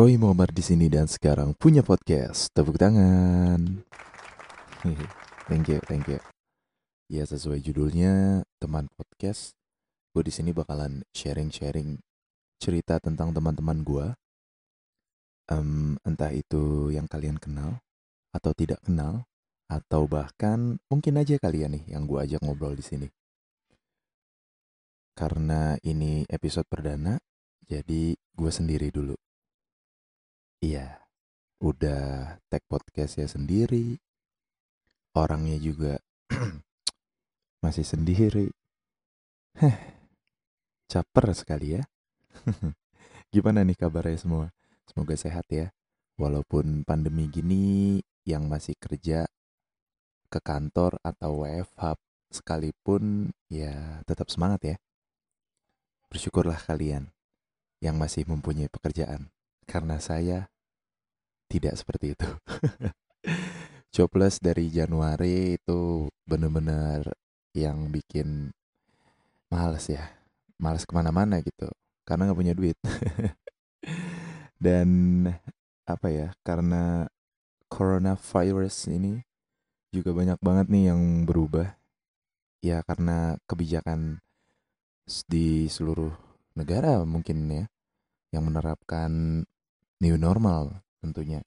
Roy Muhammad di sini dan sekarang punya podcast. Tepuk tangan. thank you, thank you. Ya sesuai judulnya teman podcast. Gue di sini bakalan sharing-sharing cerita tentang teman-teman gue. Um, entah itu yang kalian kenal atau tidak kenal atau bahkan mungkin aja kalian nih yang gue ajak ngobrol di sini. Karena ini episode perdana, jadi gue sendiri dulu. Iya, udah tag podcastnya sendiri, orangnya juga masih sendiri. Heh, caper sekali ya. Gimana nih kabarnya semua? Semoga sehat ya. Walaupun pandemi gini yang masih kerja ke kantor atau WFH sekalipun ya tetap semangat ya. Bersyukurlah kalian yang masih mempunyai pekerjaan karena saya tidak seperti itu. Jobless dari Januari itu bener-bener yang bikin males ya. Males ke mana-mana gitu. Karena nggak punya duit. Dan apa ya, karena coronavirus ini juga banyak banget nih yang berubah. Ya karena kebijakan di seluruh negara mungkin ya yang menerapkan new normal tentunya.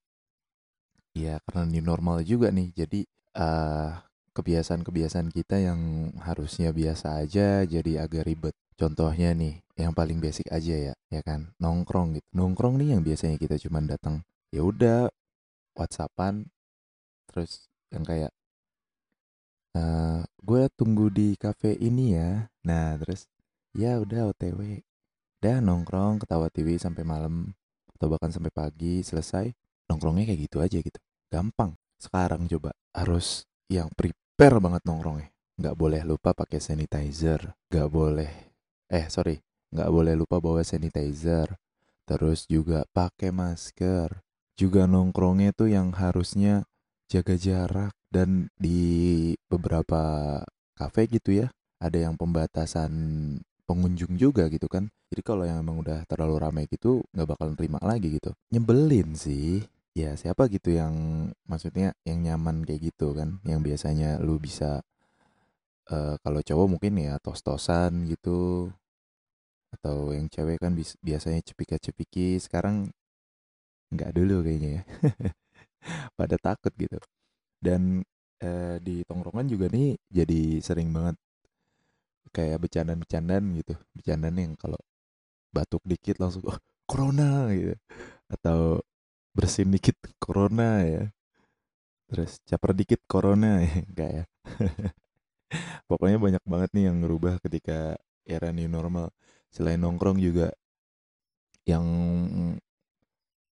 Ya karena new normal juga nih, jadi uh, kebiasaan-kebiasaan kita yang harusnya biasa aja jadi agak ribet. Contohnya nih, yang paling basic aja ya, ya kan, nongkrong gitu. Nongkrong nih yang biasanya kita cuma datang, ya udah WhatsAppan, terus yang kayak uh, gue tunggu di cafe ini ya. Nah terus ya udah OTW, udah nongkrong ketawa TV sampai malam atau bahkan sampai pagi selesai nongkrongnya kayak gitu aja gitu. Gampang. Sekarang coba harus yang prepare banget nongkrongnya. Nggak boleh lupa pakai sanitizer nggak boleh eh sorry nggak boleh lupa bawa sanitizer. Terus juga pakai masker. Juga nongkrongnya tuh yang harusnya jaga jarak dan di beberapa kafe gitu ya ada yang pembatasan pengunjung juga gitu kan. Jadi kalau yang emang udah terlalu ramai gitu nggak bakal terima lagi gitu. Nyebelin sih. Ya siapa gitu yang maksudnya yang nyaman kayak gitu kan. Yang biasanya lu bisa uh, kalau cowok mungkin ya tos-tosan gitu. Atau yang cewek kan biasanya cepika-cepiki. Sekarang nggak dulu kayaknya ya. Pada takut gitu. Dan uh, di tongkrongan juga nih jadi sering banget kayak bercandaan-bercandaan gitu bercandaan yang kalau batuk dikit langsung oh corona gitu. Atau bersin dikit corona ya. Terus caper dikit corona ya enggak ya. Pokoknya banyak banget nih yang ngerubah ketika era new normal. Selain nongkrong juga yang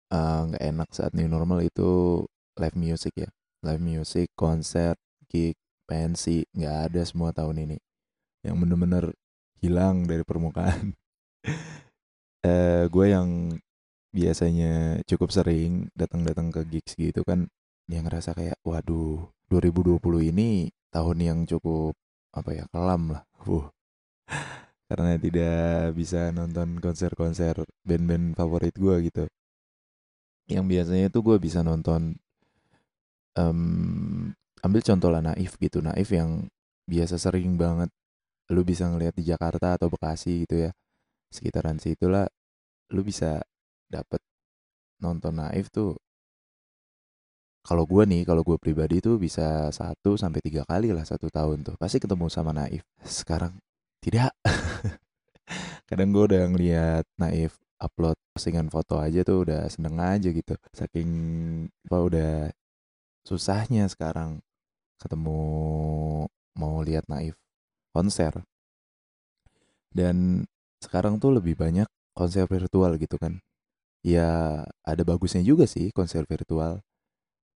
eh, nggak uh, enak saat new normal itu live music ya. Live music konser gig pensi nggak ada semua tahun ini yang bener-bener hilang dari permukaan. eh gue yang biasanya cukup sering datang-datang ke gigs gitu kan yang ngerasa kayak waduh 2020 ini tahun yang cukup apa ya kelam lah. Uh. Karena tidak bisa nonton konser-konser band-band favorit gue gitu. Yang biasanya tuh gue bisa nonton um, ambil contoh lah Naif gitu. Naif yang biasa sering banget lu bisa ngelihat di Jakarta atau Bekasi gitu ya sekitaran situ lah lu bisa dapet nonton Naif tuh kalau gue nih kalau gue pribadi tuh bisa satu sampai tiga kali lah satu tahun tuh pasti ketemu sama Naif. Sekarang tidak. Kadang gue udah ngeliat Naif upload postingan foto aja tuh udah seneng aja gitu. Saking apa udah susahnya sekarang ketemu mau lihat Naif konser. Dan sekarang tuh lebih banyak konser virtual gitu kan. Ya ada bagusnya juga sih konser virtual.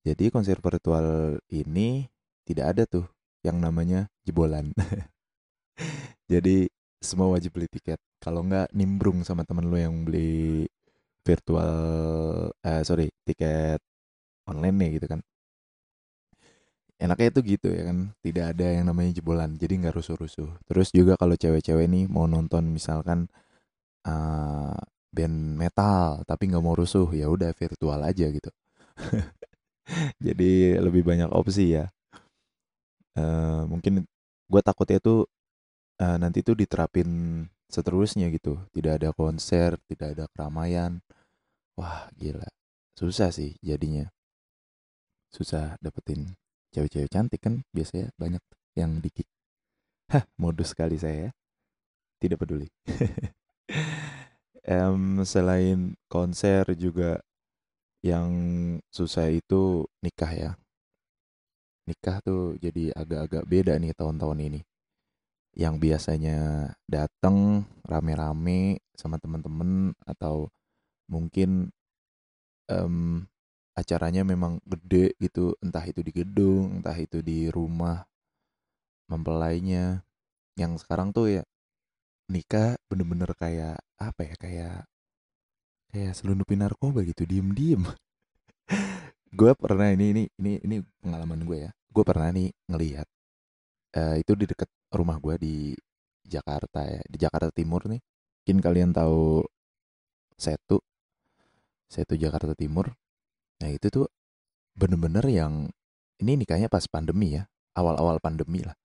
Jadi konser virtual ini tidak ada tuh yang namanya jebolan. Jadi semua wajib beli tiket. Kalau nggak nimbrung sama temen lo yang beli virtual, eh sorry tiket online nih gitu kan enaknya itu gitu ya kan tidak ada yang namanya jebolan jadi nggak rusuh-rusuh. Terus juga kalau cewek-cewek nih mau nonton misalkan uh, band metal tapi nggak mau rusuh ya udah virtual aja gitu. Jadi lebih banyak opsi ya. Uh, mungkin gue takutnya tuh uh, nanti tuh diterapin seterusnya gitu. Tidak ada konser tidak ada keramaian. Wah gila. Susah sih jadinya. Susah dapetin cewek-cewek cantik kan biasanya banyak yang dikit. Hah modus sekali saya ya. Tidak peduli. Um, selain konser juga yang susah itu nikah ya. Nikah tuh jadi agak-agak beda nih tahun-tahun ini. Yang biasanya datang rame-rame sama teman-teman atau mungkin um, acaranya memang gede gitu. Entah itu di gedung entah itu di rumah mempelainya. Yang sekarang tuh ya nikah bener-bener kayak apa ya kayak kayak selundupin narkoba gitu. Diem-diem. Gue pernah ini ini ini ini pengalaman gue ya. Gue pernah nih ngelihat uh, itu di dekat rumah gue di Jakarta ya di Jakarta Timur nih. Mungkin kalian tahu Setu Setu Jakarta Timur nah itu tuh bener-bener yang ini nikahnya pas pandemi ya awal-awal pandemi lah.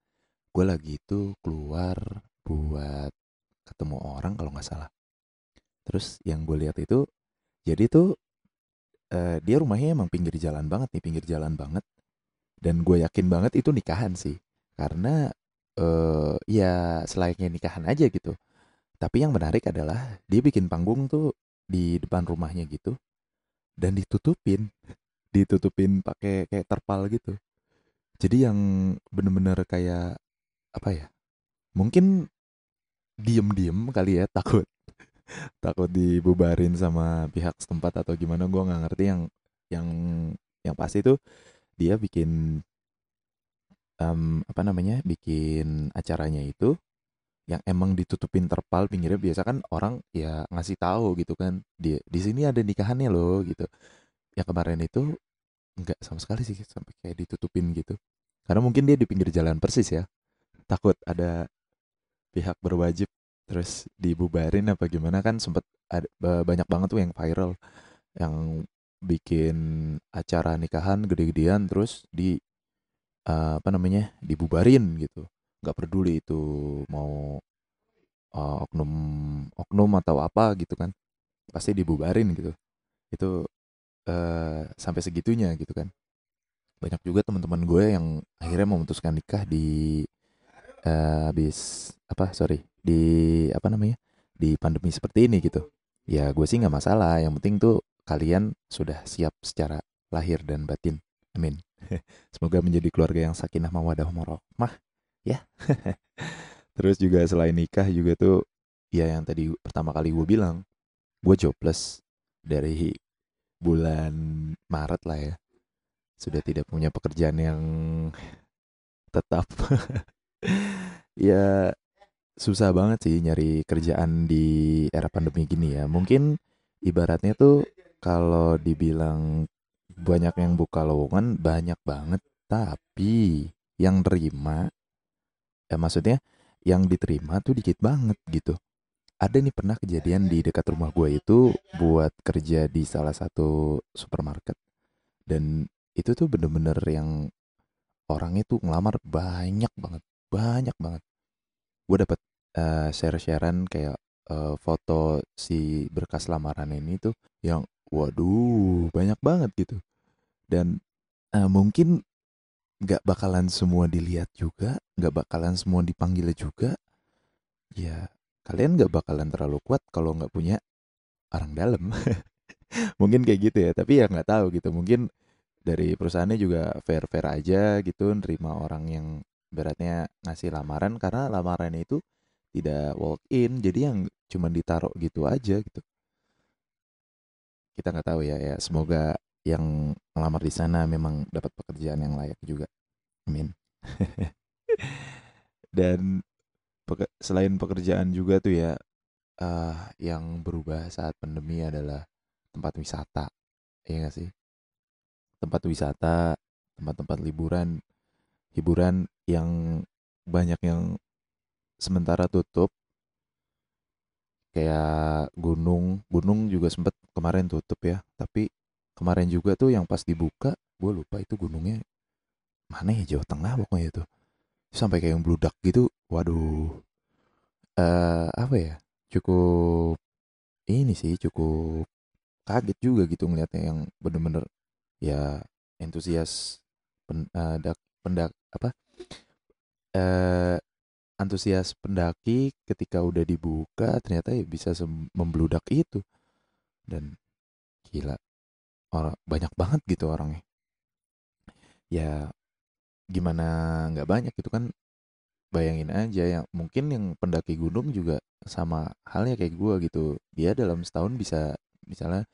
Gue lagi itu keluar buat ketemu orang kalau nggak salah. Terus yang gue lihat itu jadi tuh uh, dia rumahnya emang pinggir jalan banget nih pinggir jalan banget. Dan gue yakin banget itu nikahan sih karena, uh, ya selayaknya nikahan aja gitu. Tapi yang menarik adalah dia bikin panggung tuh di depan rumahnya gitu dan ditutupin, ditutupin pakai kayak terpal gitu. Jadi yang bener-bener kayak apa ya, mungkin diem-diem kali ya takut. Takut dibubarin sama pihak setempat atau gimana gue nggak ngerti. Yang yang yang pasti tuh dia bikin um, apa namanya, bikin acaranya itu yang emang ditutupin terpal pinggirnya biasa kan orang ya ngasih tahu gitu kan di di sini ada nikahannya loh gitu. Yang kemarin itu nggak sama sekali sih sampai kayak ditutupin gitu. Karena mungkin dia di pinggir jalan persis ya. Takut ada pihak berwajib terus dibubarin apa gimana kan sempet ada banyak banget tuh yang viral yang bikin acara nikahan gede-gedean terus di uh, apa namanya dibubarin gitu nggak peduli itu mau uh, oknum oknum atau apa gitu kan pasti dibubarin gitu. Itu uh, sampai segitunya gitu kan. Banyak juga teman-teman gue yang akhirnya memutuskan nikah di uh, habis apa sorry di apa namanya di pandemi seperti ini gitu. Ya gue sih nggak masalah. Yang penting tuh kalian sudah siap secara lahir dan batin. Amin. Semoga menjadi keluarga yang sakinah mawadah mah ya. Terus juga selain nikah juga tuh ya yang tadi pertama kali gue bilang gue jobless dari bulan Maret lah ya. Sudah tidak punya pekerjaan yang tetap. ya susah banget sih nyari kerjaan di era pandemi gini ya. Mungkin ibaratnya tuh kalau dibilang banyak yang buka lowongan banyak banget tapi yang terima ya maksudnya yang diterima tuh dikit banget gitu. Ada nih pernah kejadian di dekat rumah gue itu buat kerja di salah satu supermarket. Dan itu tuh bener-bener yang orangnya tuh ngelamar banyak banget banyak banget. Gue dapet uh, share-sharean kayak uh, foto si berkas lamaran ini tuh yang waduh banyak banget gitu. Dan uh, mungkin nggak bakalan semua dilihat juga nggak bakalan semua dipanggil juga ya kalian nggak bakalan terlalu kuat kalau nggak punya orang dalam. Mungkin kayak gitu ya tapi ya nggak tahu gitu. Mungkin dari perusahaannya juga fair fair aja gitu nerima orang yang beratnya ngasih lamaran karena lamaran itu tidak walk in jadi yang cuma ditaruh gitu aja gitu. Kita nggak tahu ya ya semoga yang melamar di sana memang dapat pekerjaan yang layak juga. Amin. Dan selain pekerjaan juga tuh ya uh, yang berubah saat pandemi adalah tempat wisata. Ya gak sih? Tempat wisata tempat-tempat liburan hiburan yang banyak yang sementara tutup. Kayak gunung gunung juga sempet kemarin tutup ya tapi kemarin juga tuh yang pas dibuka gue lupa itu gunungnya mana ya Jawa Tengah pokoknya itu sampai kayak yang bludak gitu waduh. Eh apa ya cukup ini sih cukup kaget juga gitu ngeliatnya yang bener-bener ya entusias pen, dak, pendak apa eh antusias pendaki ketika udah dibuka ternyata ya bisa membludak itu. Dan gila orang banyak banget gitu orangnya. Ya gimana nggak banyak itu kan bayangin aja ya mungkin yang pendaki gunung juga sama halnya kayak gue gitu. Dia dalam setahun bisa misalnya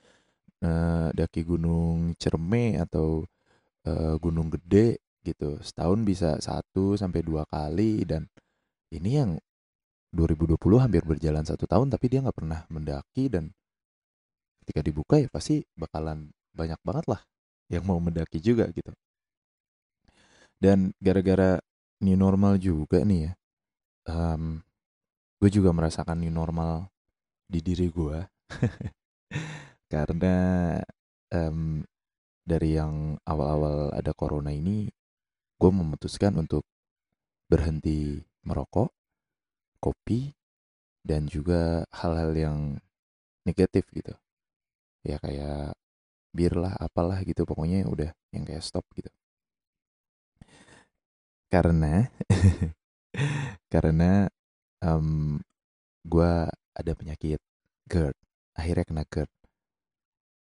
eh, daki gunung Cerme atau eh, gunung gede gitu setahun bisa satu sampai dua kali dan ini yang 2020 hampir berjalan satu tahun tapi dia nggak pernah mendaki dan ketika dibuka ya pasti bakalan banyak banget lah yang mau mendaki juga gitu. Dan gara-gara new normal juga nih ya um, gue juga merasakan new normal di diri gue. Karena um, dari yang awal-awal ada corona ini gue memutuskan untuk berhenti merokok kopi dan juga hal-hal yang negatif gitu. Ya kayak bir lah apalah gitu pokoknya udah yang kayak stop gitu. Karena karena um, gue ada penyakit GERD akhirnya kena GERD.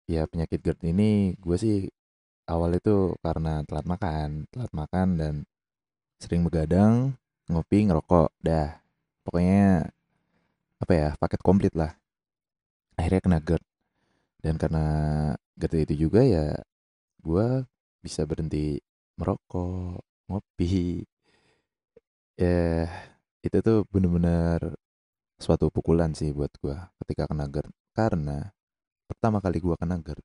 Ya penyakit GERD ini gue sih awal itu karena telat makan telat makan dan sering begadang ngopi ngerokok dah. Pokoknya apa ya paket komplit lah. Akhirnya kena GERD dan karena GERD itu juga ya gue bisa berhenti merokok ngopi. Ya itu tuh bener-bener suatu pukulan sih buat gue ketika kena GERD. Karena pertama kali gue kena GERD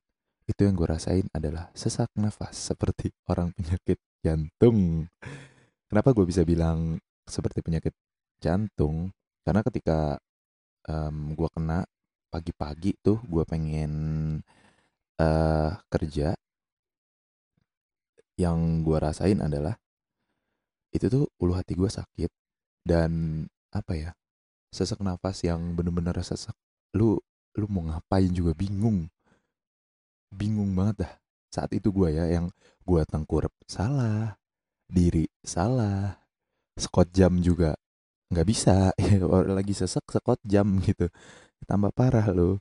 itu yang gue rasain adalah sesak nafas seperti orang penyakit jantung. Kenapa gue bisa bilang seperti penyakit jantung? Karena ketika um, gue kena pagi-pagi tuh gue pengen uh, kerja. Yang gue rasain adalah itu tuh ulu hati gue sakit dan apa ya sesak nafas yang bener-bener sesak. Lu lu mau ngapain juga bingung. Bingung banget dah. Saat itu gue ya yang gue tengkurap salah diri salah skot jam juga nggak bisa. Lagi sesak skot jam gitu tambah parah lo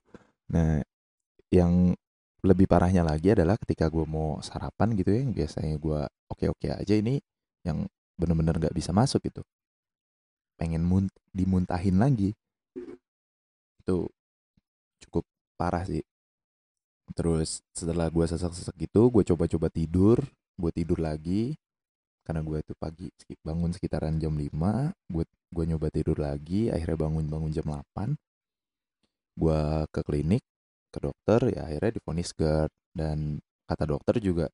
nah yang lebih parahnya lagi adalah ketika gue mau sarapan gitu ya biasanya gue oke oke aja ini yang bener-bener gak bisa masuk gitu. Pengen munt dimuntahin lagi. Itu cukup parah sih. Terus setelah gue sesak-sesak gitu gue coba-coba tidur gue tidur lagi. Karena gue itu pagi bangun sekitaran jam 5 gue gue nyoba tidur lagi akhirnya bangun bangun jam 8 gue ke klinik ke dokter ya akhirnya difonis GERD. Dan kata dokter juga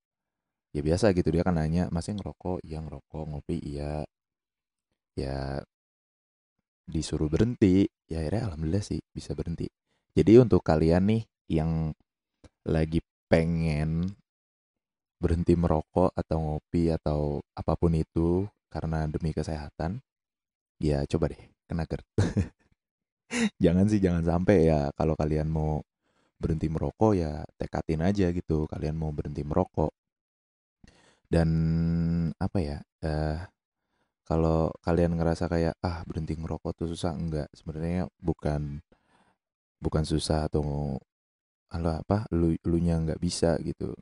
ya biasa gitu dia kan nanya masih ngerokok? Iya ngerokok ngopi. Iya. Ya disuruh berhenti. Ya akhirnya alhamdulillah sih bisa berhenti. Jadi untuk kalian nih yang lagi pengen berhenti merokok atau ngopi atau apa pun itu karena demi kesehatan ya coba deh kena GERD jangan sih jangan sampai ya kalau kalian mau berhenti merokok ya tekatin aja gitu kalian mau berhenti merokok. Dan apa ya uh, kalau kalian ngerasa kayak ah berhenti ngerokok tuh susah. Enggak sebenarnya bukan bukan susah atau halo apa lu lu nya nggak bisa gitu.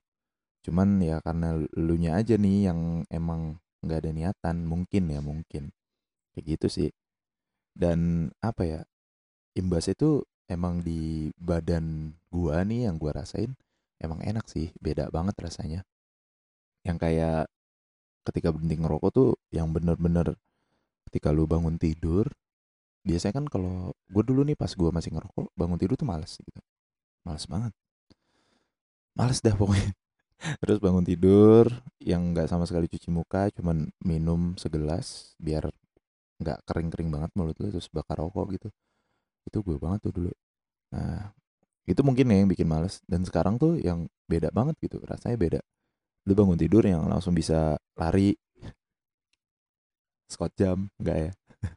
Cuman ya karena lu nya aja nih yang emang nggak ada niatan mungkin ya mungkin. Kayak gitu sih. Dan apa ya imbas itu emang di badan gua nih yang gua rasain emang enak sih beda banget rasanya. Yang kayak ketika berhenti ngerokok tuh yang bener-bener ketika lu bangun tidur biasanya kan kalau gue dulu nih pas gue masih ngerokok bangun tidur tuh males gitu. Males banget. Males dah pokoknya. Terus bangun tidur yang nggak sama sekali cuci muka cuman minum segelas biar nggak kering-kering banget mulut lu terus bakar rokok gitu itu gue banget tuh dulu. Nah itu mungkin ya yang bikin males. Dan sekarang tuh yang beda banget gitu rasanya beda. Lu bangun tidur yang langsung bisa lari. Squat jam enggak ya?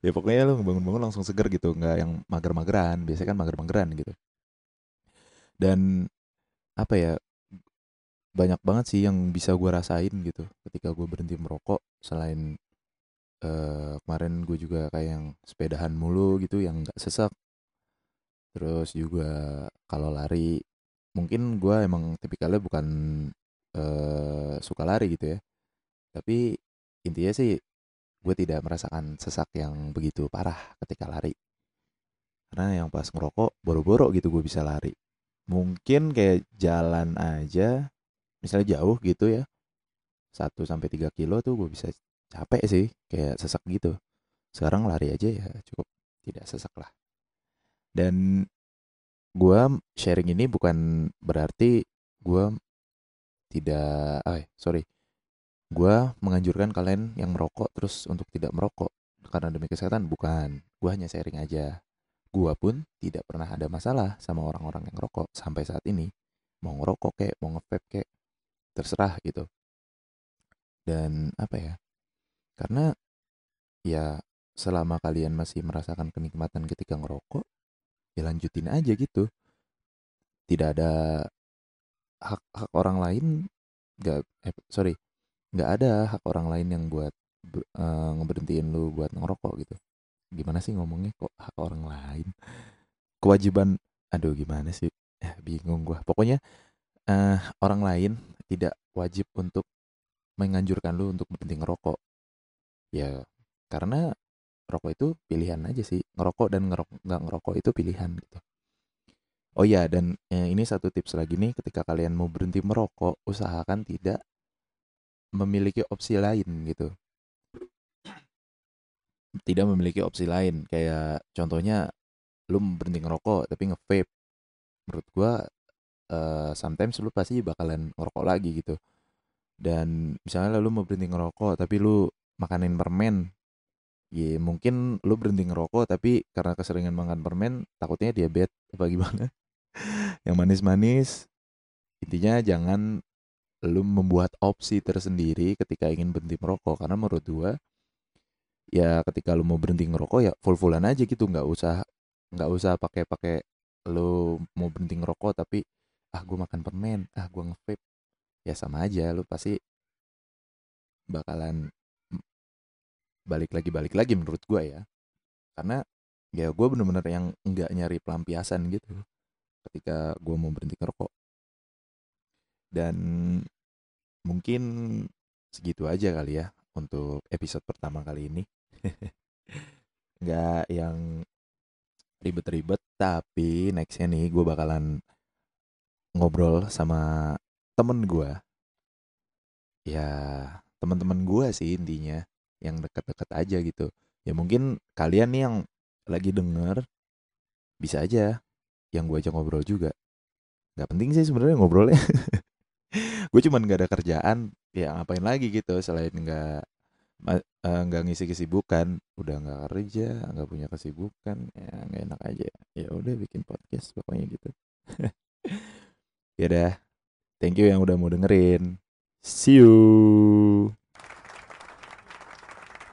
Ya pokoknya lu bangun-bangun langsung seger gitu nggak yang mager-mageran. Biasanya kan mager-mageran gitu. Dan apa ya banyak banget sih yang bisa gue rasain gitu ketika gue berhenti merokok selain uh, kemarin gue juga kayak yang sepedahan mulu gitu yang nggak sesak. Terus juga kalau lari mungkin gue emang tipikalnya bukan uh, suka lari gitu ya. Tapi intinya sih gue tidak merasakan sesak yang begitu parah ketika lari. Karena yang pas ngerokok boro-boro gitu gue bisa lari. Mungkin kayak jalan aja misalnya jauh gitu ya 1 sampai 3 kilo tuh gue bisa capek sih kayak sesak gitu. Sekarang lari aja ya cukup tidak sesak lah. Dan gue sharing ini bukan berarti gue tidak ah sorry. Gue menganjurkan kalian yang merokok terus untuk tidak merokok karena demi kesehatan bukan. Gue hanya sharing aja. Gue pun tidak pernah ada masalah sama orang-orang yang rokok sampai saat ini. Mau ngerokok kayak mau ngevape kayak terserah gitu. Dan apa ya karena ya selama kalian masih merasakan kenikmatan ketika ngerokok ya lanjutin aja gitu. Tidak ada hak hak orang lain nggak eh, sorry nggak ada hak orang lain yang buat uh, ngeberhentiin lu buat ngerokok gitu. Gimana sih ngomongnya? Kok hak orang lain? Kewajiban aduh gimana sih? Eh, bingung gua. Pokoknya uh, orang lain tidak wajib untuk menganjurkan lu untuk berhenti ngerokok. Ya, karena rokok itu pilihan aja sih. Ngerokok dan ngerokok nggak ngerokok itu pilihan gitu. Oh ya, dan eh, ini satu tips lagi nih, ketika kalian mau berhenti merokok, usahakan tidak memiliki opsi lain gitu. Tidak memiliki opsi lain, kayak contohnya lu berhenti ngerokok tapi nge-vape. Menurut gua uh, sometimes lu pasti bakalan ngerokok lagi gitu dan misalnya lu mau berhenti ngerokok tapi lu makanin permen. Ya mungkin lu berhenti ngerokok tapi karena keseringan makan permen takutnya diabetes apa gimana? Yang manis-manis. Intinya jangan lu membuat opsi tersendiri ketika ingin berhenti merokok. Karena menurut gua ya ketika lu mau berhenti ngerokok ya full-fullan aja gitu. Nggak usah nggak usah pakai pakai lu mau berhenti ngerokok tapi ah gue makan permen. Ah gue ngevape. Ya sama aja lu pasti bakalan balik lagi balik lagi menurut gue ya. Karena ya gue bener-bener yang nggak nyari pelampiasan gitu ketika gue mau berhenti ngerokok. Dan mungkin segitu aja kali ya untuk episode pertama kali ini. Nggak yang ribet-ribet tapi nextnya nih gue bakalan ngobrol sama temen gue ya teman-teman gue sih intinya yang deket-deket aja gitu ya mungkin kalian nih yang lagi denger bisa aja yang gue ajak ngobrol juga nggak penting sih sebenarnya ngobrolnya gue cuman nggak ada kerjaan ya ngapain lagi gitu selain nggak eh, nggak uh, ngisi kesibukan udah nggak kerja nggak punya kesibukan ya nggak enak aja ya udah bikin podcast pokoknya gitu Ya udah. Thank you yang udah mau dengerin. See you.